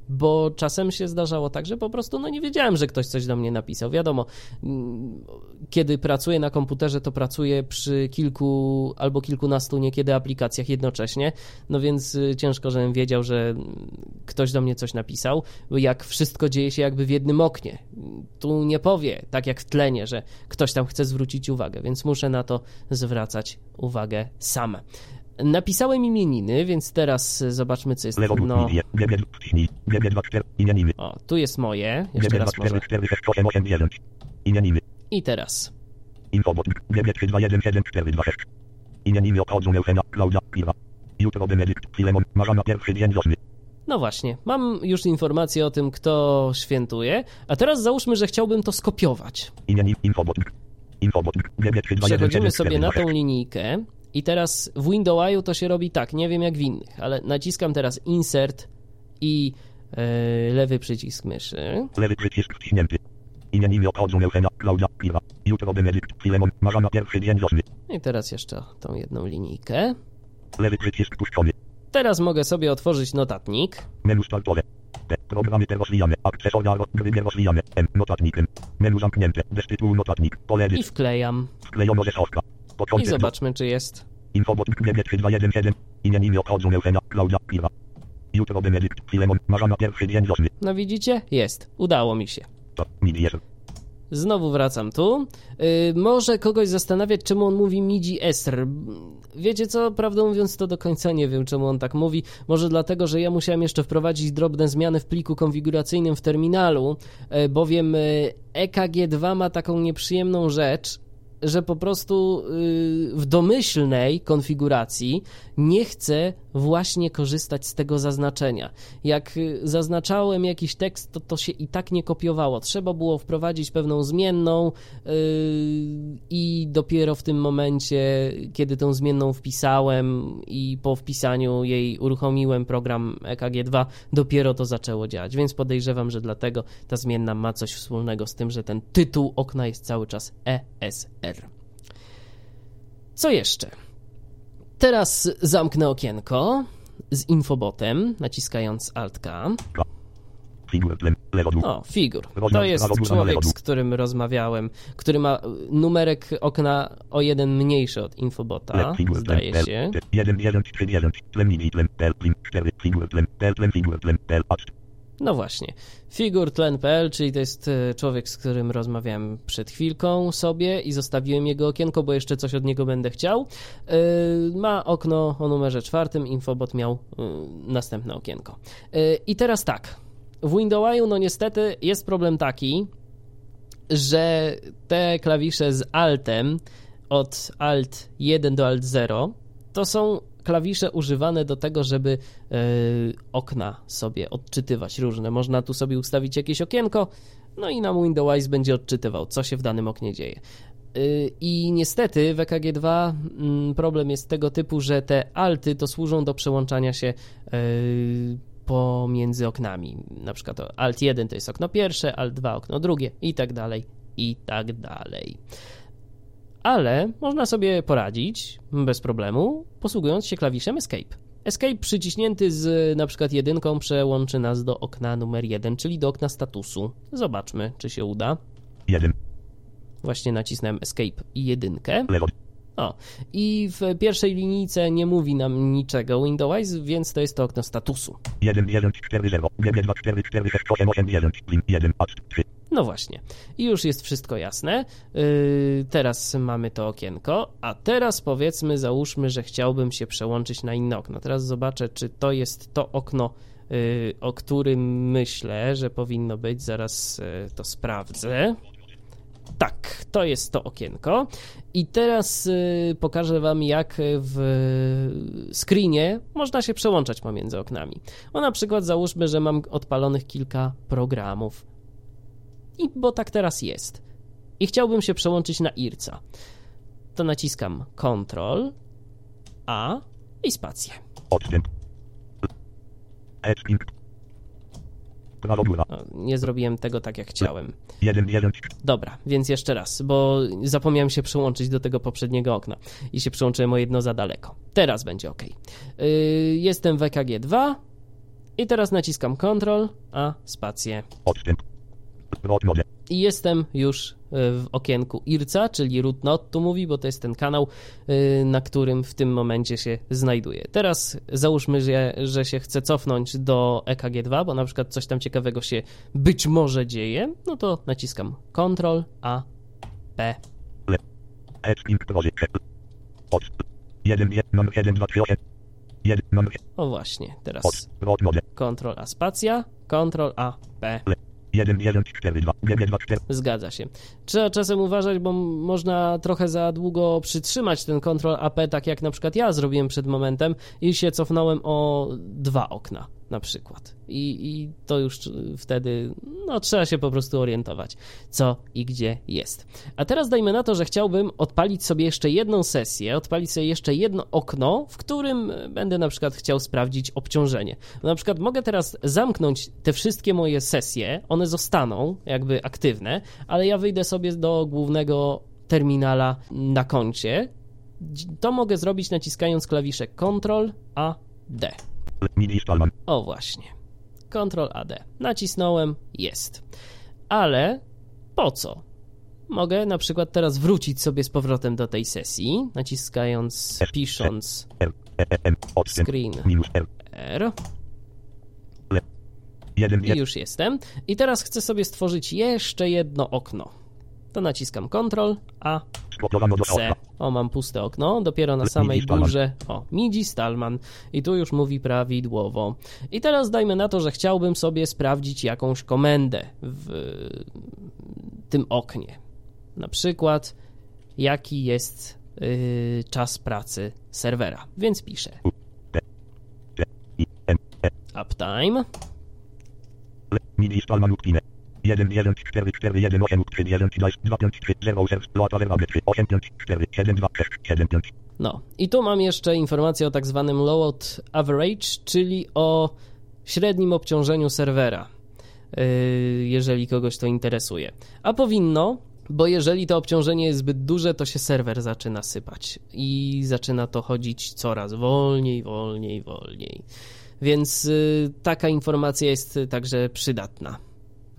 bo czasem się zdarzało tak, że po prostu no nie wiedziałem, że ktoś coś do mnie napisał. Wiadomo, mm, kiedy pracuję na komputerze, to pracuję przy kilku albo kilkunastu niekiedy aplikacjach jednocześnie, no więc y, ciężko, żebym wiedział, że mm, ktoś do mnie coś napisał, jak wszystko dzieje się jakby w jednym oknie. Tu nie powie, tak jak w tlenie, że ktoś tam chce zwrócić uwagę, więc muszę na to zwracać uwagę sam. Napisałem imieniny, więc teraz y, zobaczmy, co jest. No, Milier. GB. Wciśnij. GB24. Imieniny. o, tu jest moje. Jeszcze raz może. GB2446889. Imieniny. I teraz. Infobot. GB32174226. Imieniny obchodzą Eufena, Klaudia, Pira. Jutro Benedykt, Filemon, Marzana, pierwszy dzień wiosny. No właśnie, mam już informację o tym, kto świętuje, a teraz załóżmy, że chciałbym to skopiować. Przechodzimy sobie na tą GB2174226. linijkę i teraz w Windows to się robi tak, nie wiem jak w innych, ale naciskam teraz Insert i e, lewy przycisk myszy. Lewy przycisk wciśnięty. Imieniny obchodzą Eufena, Klaudia, Pira. Jutro Benedykt, Filemon, Marzana, pierwszy dzień wiosny. I teraz jeszcze tą jedną linijkę. Lewy przycisk puszczony. Teraz mogę sobie otworzyć notatnik. Menu startowe. T. Programy te rozwijane. Akcesoria gry nie rozwijane. M. Notatnikiem. Menu zamknięte. Bez tytułu notatnik. Pole I wklejam. Wklejono ze schowka. I zobaczmy, czy jest. Infobot GB3217. Imieniny obchodzą Eufena, Klaudia, Pira. Jutro Benedykt, Filemon, Marzana, pierwszy dzień wiosny. No widzicie? Jest. Udało mi się. To. Milier. Znowu wracam tu. Yy, może kogoś zastanawiać, czemu on mówi MIDI ESR. Wiecie co, prawdę mówiąc, to do końca nie wiem, czemu on tak mówi. Może dlatego, że ja musiałem jeszcze wprowadzić drobne zmiany w pliku konfiguracyjnym w terminalu, yy, bowiem yy, EKG2 ma taką nieprzyjemną rzecz, że po prostu yy, w domyślnej konfiguracji nie chcę właśnie korzystać z tego zaznaczenia. Jak y, zaznaczałem jakiś tekst, to to się i tak nie kopiowało. Trzeba było wprowadzić pewną zmienną yy, i dopiero w tym momencie, kiedy tą zmienną wpisałem i po wpisaniu jej uruchomiłem program EKG2, dopiero to zaczęło działać. Więc podejrzewam, że dlatego ta zmienna ma coś wspólnego z tym, że ten tytuł okna jest cały czas ESR. Co jeszcze? Teraz zamknę okienko z infobotem, naciskając Alt-K. O, figur. To jest człowiek, z którym rozmawiałem, który ma numerek okna o jeden mniejszy od infobota, zdaje się. 1, 1, 3, 1. Tlem mini tlem. Tel plim. 4. Figur tlem. Tel tlem figur tlem. Tel acz. No właśnie. Figurtlen.pl, czyli to jest e, człowiek, z którym rozmawiałem przed chwilką sobie i zostawiłem jego okienko, bo jeszcze coś od niego będę chciał. Yy, Ma okno o numerze czwartym, Infobot miał yy, następne okienko. I teraz tak. W Windowsiu, no niestety, jest problem taki, że te klawisze z Altem od Alt 1 do Alt 0 to są klawisze używane do tego, żeby e, okna sobie odczytywać różne. Można tu sobie ustawić jakieś okienko, no i nam Windows będzie odczytywał, co się w danym oknie dzieje. Y, I niestety w EKG2 mm, problem jest tego typu, że te alty to służą do przełączania się y, pomiędzy oknami. Na przykład Alt 1 to jest okno pierwsze, Alt 2 okno drugie i tak dalej, i tak dalej. Ale można sobie poradzić bez problemu, posługując się klawiszem Escape. Escape przyciśnięty z na przykład jedynką przełączy nas do okna numer 1, czyli do okna statusu. Zobaczmy, czy się uda. 1. Właśnie nacisnąłem Escape i jedynkę. Lewo. O, i w pierwszej linijce nie mówi nam niczego Windows, więc to jest to okno statusu. 1, 1, 4, 0. GB 2, 4, 4, 6, 8, 8, 1. Plim. 1, acz. 3. No właśnie. I już jest wszystko jasne. Yy, teraz mamy to okienko, a teraz powiedzmy, załóżmy, że chciałbym się przełączyć na inne okno. Teraz zobaczę, czy to jest to okno, yy, o którym myślę, że powinno być. Zaraz yy, to sprawdzę. Tak, to jest to okienko. I teraz y, pokażę Wam, jak w screenie można się przełączać pomiędzy oknami. O na przykład załóżmy, że mam odpalonych kilka programów. I bo tak teraz jest. I chciałbym się przełączyć na IRCA. To naciskam Ctrl A i spację. Odstęp. Nie zrobiłem tego tak jak chciałem. 1, 1, Dobra, więc jeszcze raz, bo zapomniałem się przełączyć do tego poprzedniego okna i się przełączyłem o jedno za daleko. Teraz będzie ok. Yy, jestem w EKG 2 i teraz naciskam Ctrl A spację. I jestem już w okienku IRCA, czyli root not tu mówi, bo to jest ten kanał, y, na którym w tym momencie się znajduję. Teraz załóżmy, że, że się chcę cofnąć do EKG2, bo na przykład coś tam ciekawego się być może dzieje, no to naciskam Ctrl A P. Edge link project. Od. 1, 1, mam 7, 2, 3, 8. 1, mam O właśnie, teraz. Ctrl A spacja, Ctrl A P. 1, 1, 4, 2. GB 2, 4. Zgadza się. Trzeba czasem uważać, bo można trochę za długo przytrzymać ten Ctrl AP, tak jak na przykład ja zrobiłem przed momentem i się cofnąłem o dwa okna na przykład. I, I to już wtedy, no trzeba się po prostu orientować, co i gdzie jest. A teraz dajmy na to, że chciałbym odpalić sobie jeszcze jedną sesję, odpalić sobie jeszcze jedno okno, w którym będę na przykład chciał sprawdzić obciążenie. Na przykład mogę teraz zamknąć te wszystkie moje sesje, one zostaną jakby aktywne, ale ja wyjdę sobie do głównego terminala na koncie. To mogę zrobić naciskając klawisze Ctrl A D. O właśnie. Ctrl AD. Nacisnąłem, jest. Ale po co? Mogę na przykład teraz wrócić sobie z powrotem do tej sesji, naciskając, pisząc. E, E, screen R. R 1, i 1. już jestem. I teraz chcę sobie stworzyć jeszcze jedno okno. To naciskam Ctrl, A, C. O, mam puste okno. Dopiero na samej górze. O, MIDI Stallman. I tu już mówi prawidłowo. I teraz dajmy na to, że chciałbym sobie sprawdzić jakąś komendę w tym oknie. Na przykład, jaki jest yy, czas pracy serwera. Więc piszę. E. uptime. Midi Stallman Utkine. 1 1 4 4 1 8 3 1 3 2 5 3 0 0 Loa 8 5 4 7 2 6 7 5 No i tu mam jeszcze informację o tak zwanym load average, czyli o średnim obciążeniu serwera, yy, jeżeli kogoś to interesuje. A powinno, bo jeżeli to obciążenie jest zbyt duże, to się serwer zaczyna sypać i zaczyna to chodzić coraz wolniej, wolniej, wolniej. Więc yy, taka informacja jest także przydatna.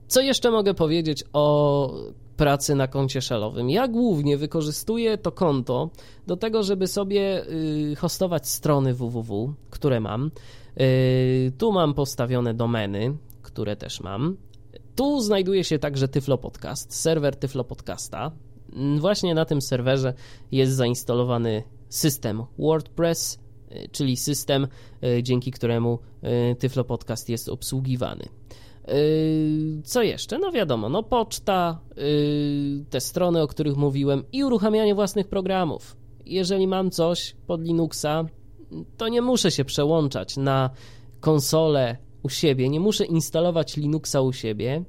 Co jeszcze mogę powiedzieć o pracy na koncie shellowym? Ja głównie wykorzystuję to konto do tego, żeby sobie y, hostować strony www, które mam. Y, Tu mam postawione domeny, które też mam. Tu znajduje się także Tyflo Podcast, serwer Tyflo Podcasta. Mm, Właśnie na tym serwerze jest zainstalowany system WordPress, y, czyli system, dzięki któremu Tyflo Podcast jest obsługiwany. Yy, Co jeszcze? No wiadomo, no poczta, yy, te strony, o których mówiłem i uruchamianie własnych programów. Jeżeli mam coś pod Linuxa, to nie muszę się przełączać na konsolę u siebie, nie muszę instalować Linuxa u siebie,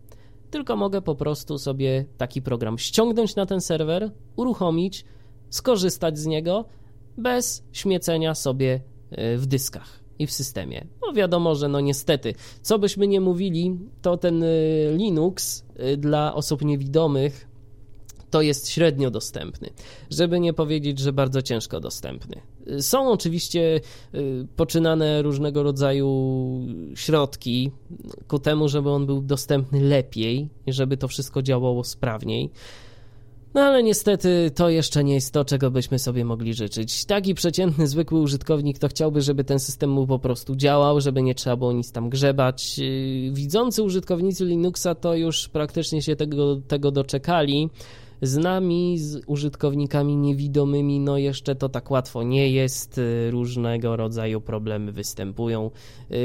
tylko mogę po prostu sobie taki program ściągnąć na ten serwer, uruchomić, skorzystać z niego bez śmiecenia sobie yy, w dyskach i w systemie. No wiadomo, że no niestety, co byśmy nie mówili, to ten y, Linux y, dla osób niewidomych to jest średnio dostępny, żeby nie powiedzieć, że bardzo ciężko dostępny. Y, Są oczywiście poczynane różnego rodzaju środki ku temu, żeby on był dostępny lepiej, żeby to wszystko działało sprawniej. No ale niestety to jeszcze nie jest to, czego byśmy sobie mogli życzyć. Taki przeciętny, zwykły użytkownik to chciałby, żeby ten system mu po prostu działał, żeby nie trzeba było nic tam grzebać. Yy, Widzący użytkownicy Linuxa to już praktycznie się tego, tego doczekali. Z nami, z użytkownikami niewidomymi, no jeszcze to tak łatwo nie jest. Yy, Różnego rodzaju problemy występują. Yy,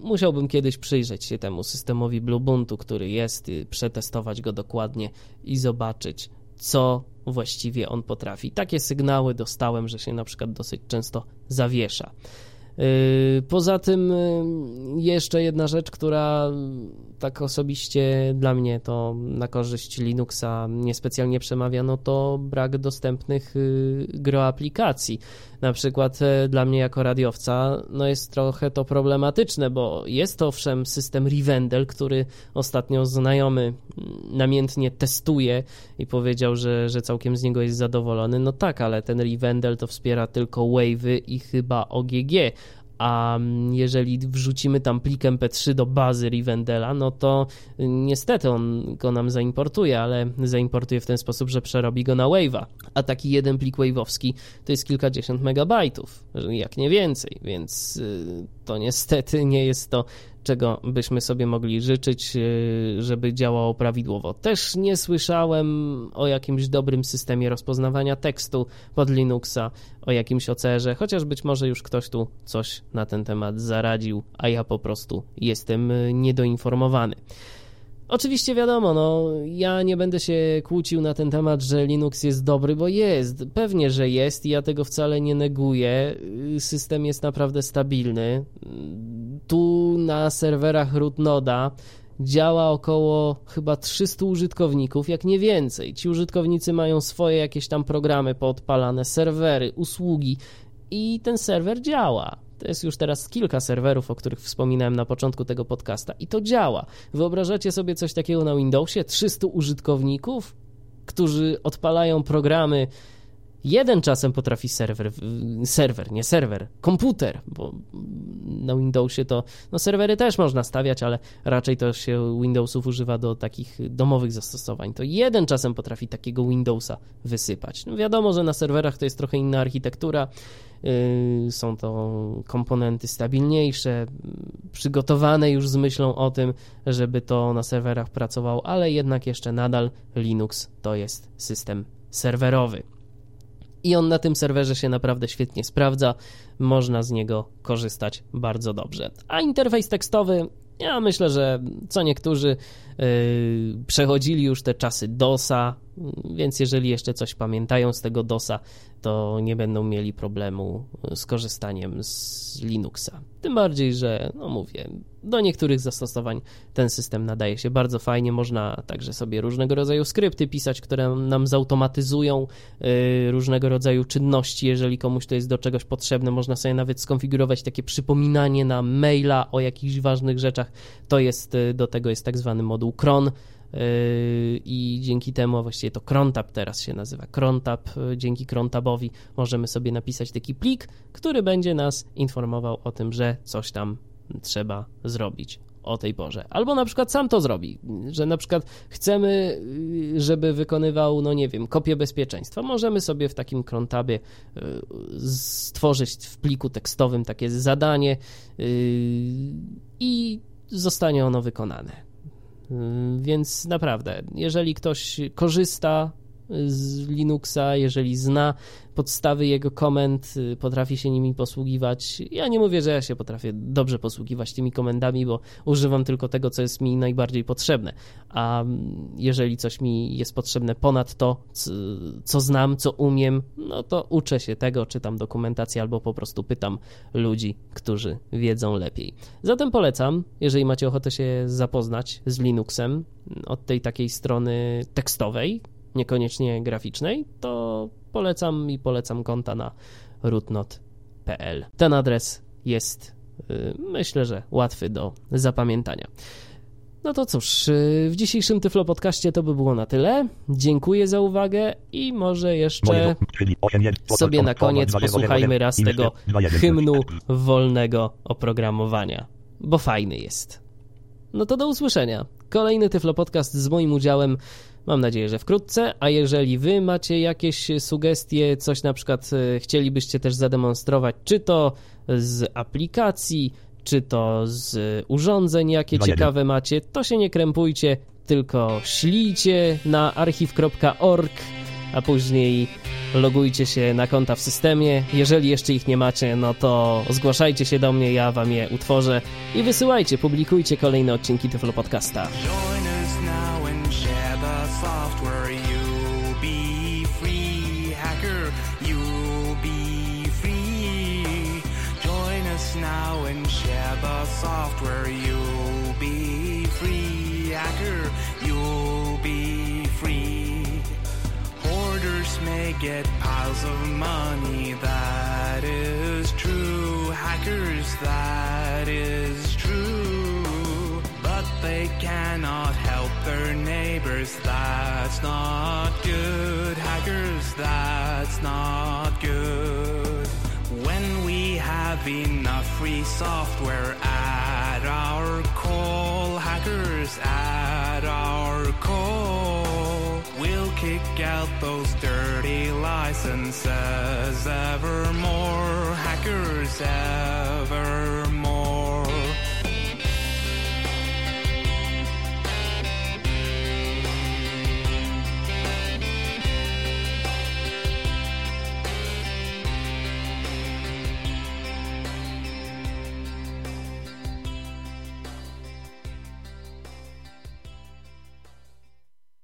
Musiałbym kiedyś przyjrzeć się temu systemowi Bluebuntu, który jest, przetestować go dokładnie i zobaczyć, co właściwie on potrafi. Takie sygnały dostałem, że się na przykład dosyć często zawiesza. Yy, Poza tym yy, jeszcze jedna rzecz, która tak osobiście dla mnie to na korzyść Linuxa niespecjalnie przemawia, no to brak dostępnych yy, groaplikacji. Na przykład e, dla mnie jako radiowca no jest trochę to problematyczne, bo jest to owszem system Rivendell, który ostatnio znajomy mm, namiętnie testuje i powiedział, że, że całkiem z niego jest zadowolony. No tak, ale ten Rivendell to wspiera tylko Wave'y i chyba OGG, a mm, jeżeli wrzucimy tam plik MP3 do bazy Rivendella, no to y, niestety on go nam zaimportuje, ale zaimportuje w ten sposób, że przerobi go na Wave'a. A taki jeden plik wave'owski to jest kilkadziesiąt megabajtów, jak nie więcej, więc y, to niestety nie jest to, czego byśmy sobie mogli życzyć, y, żeby działało prawidłowo. Też nie słyszałem o jakimś dobrym systemie rozpoznawania tekstu pod Linuxa, o jakimś OCR-ze, chociaż być może już ktoś tu coś na ten temat zaradził, a ja po prostu jestem y, niedoinformowany. Oczywiście wiadomo, no ja nie będę się kłócił na ten temat, że Linux jest dobry, bo jest. Pewnie, że jest i ja tego wcale nie neguję. System jest naprawdę stabilny. Tu na serwerach rootnoda działa około chyba 300 użytkowników, jak nie więcej. Ci użytkownicy mają swoje jakieś tam programy poodpalane, serwery, usługi i ten serwer działa. To jest już teraz kilka serwerów, o których wspominałem na początku tego podcasta i to działa. Wyobrażacie sobie coś takiego na Windowsie? 300 użytkowników, którzy odpalają programy Jeden czasem potrafi serwer, serwer, nie serwer, komputer, bo na Windowsie to, no serwery też można stawiać, ale raczej to się Windowsów używa do takich domowych zastosowań. To jeden czasem potrafi takiego Windowsa wysypać. No wiadomo, że na serwerach to jest trochę inna architektura, yy, są to komponenty stabilniejsze, przygotowane już z myślą o tym, żeby to na serwerach pracowało, ale jednak jeszcze nadal Linux to jest system serwerowy i on na tym serwerze się naprawdę świetnie sprawdza. Można z niego korzystać bardzo dobrze. A interfejs tekstowy, ja myślę, że co niektórzy yy, przechodzili już te czasy DOSa, więc jeżeli jeszcze coś pamiętają z tego DOSa, to nie będą mieli problemu z korzystaniem z Linuxa. Tym bardziej, że, no mówię, do niektórych zastosowań ten system nadaje się bardzo fajnie. Można także sobie różnego rodzaju skrypty pisać, które nam zautomatyzują yy, różnego rodzaju czynności. Jeżeli komuś to jest do czegoś potrzebne, można sobie nawet skonfigurować takie przypominanie na maila o jakichś ważnych rzeczach. To jest, yy, do tego jest tak zwany moduł cron Yy, i dzięki temu, właściwie to crontab teraz się nazywa, crontab, dzięki crontabowi możemy sobie napisać taki plik, który będzie nas informował o tym, że coś tam trzeba zrobić o tej porze. Albo na przykład sam to zrobi, że na przykład chcemy, yy, żeby wykonywał, no nie wiem, kopię bezpieczeństwa. Możemy sobie w takim crontabie stworzyć w pliku tekstowym takie zadanie i zostanie ono wykonane. Y, więc naprawdę, jeżeli ktoś korzysta z Linuxa, jeżeli zna podstawy jego komend, y, potrafi się nimi posługiwać. Ja nie mówię, że ja się potrafię dobrze posługiwać tymi komendami, bo używam tylko tego, co jest mi najbardziej potrzebne. A jeżeli coś mi jest potrzebne ponad to, co znam, co umiem, no to uczę się tego, czytam dokumentację albo po prostu pytam ludzi, którzy wiedzą lepiej. Zatem polecam, jeżeli macie ochotę się zapoznać z Linuxem od tej takiej strony tekstowej, niekoniecznie graficznej, to polecam i polecam konta na rootnot.pl. Ten adres jest, y, myślę, że łatwy do zapamiętania. No to cóż, y, w dzisiejszym Tyflo Podcaście to by było na tyle. Dziękuję za uwagę i może jeszcze sobie na koniec posłuchajmy raz tego hymnu wolnego oprogramowania, bo fajny jest. No to do usłyszenia. Kolejny Tyflo Podcast z moim udziałem Mam nadzieję, że wkrótce, a jeżeli wy macie jakieś sugestie, coś na przykład e, chcielibyście też zademonstrować, czy to z aplikacji, czy to z urządzeń, jakie ciekawe macie, to się nie krępujcie, tylko ślijcie na archiw.org, a później logujcie się na konta w systemie. Jeżeli jeszcze ich nie macie, no to zgłaszajcie się do mnie, ja wam je utworzę i wysyłajcie, publikujcie kolejne odcinki Tyflo Podcasta. Software, you'll be free. Hacker, you'll be free. Hoarders may get piles of money, that is true. Hackers, that is true. But they cannot help their neighbors, that's not good. Hackers, that's not good. Have enough free software at our call, hackers at our call, we'll kick out those dirty licenses evermore, hackers ever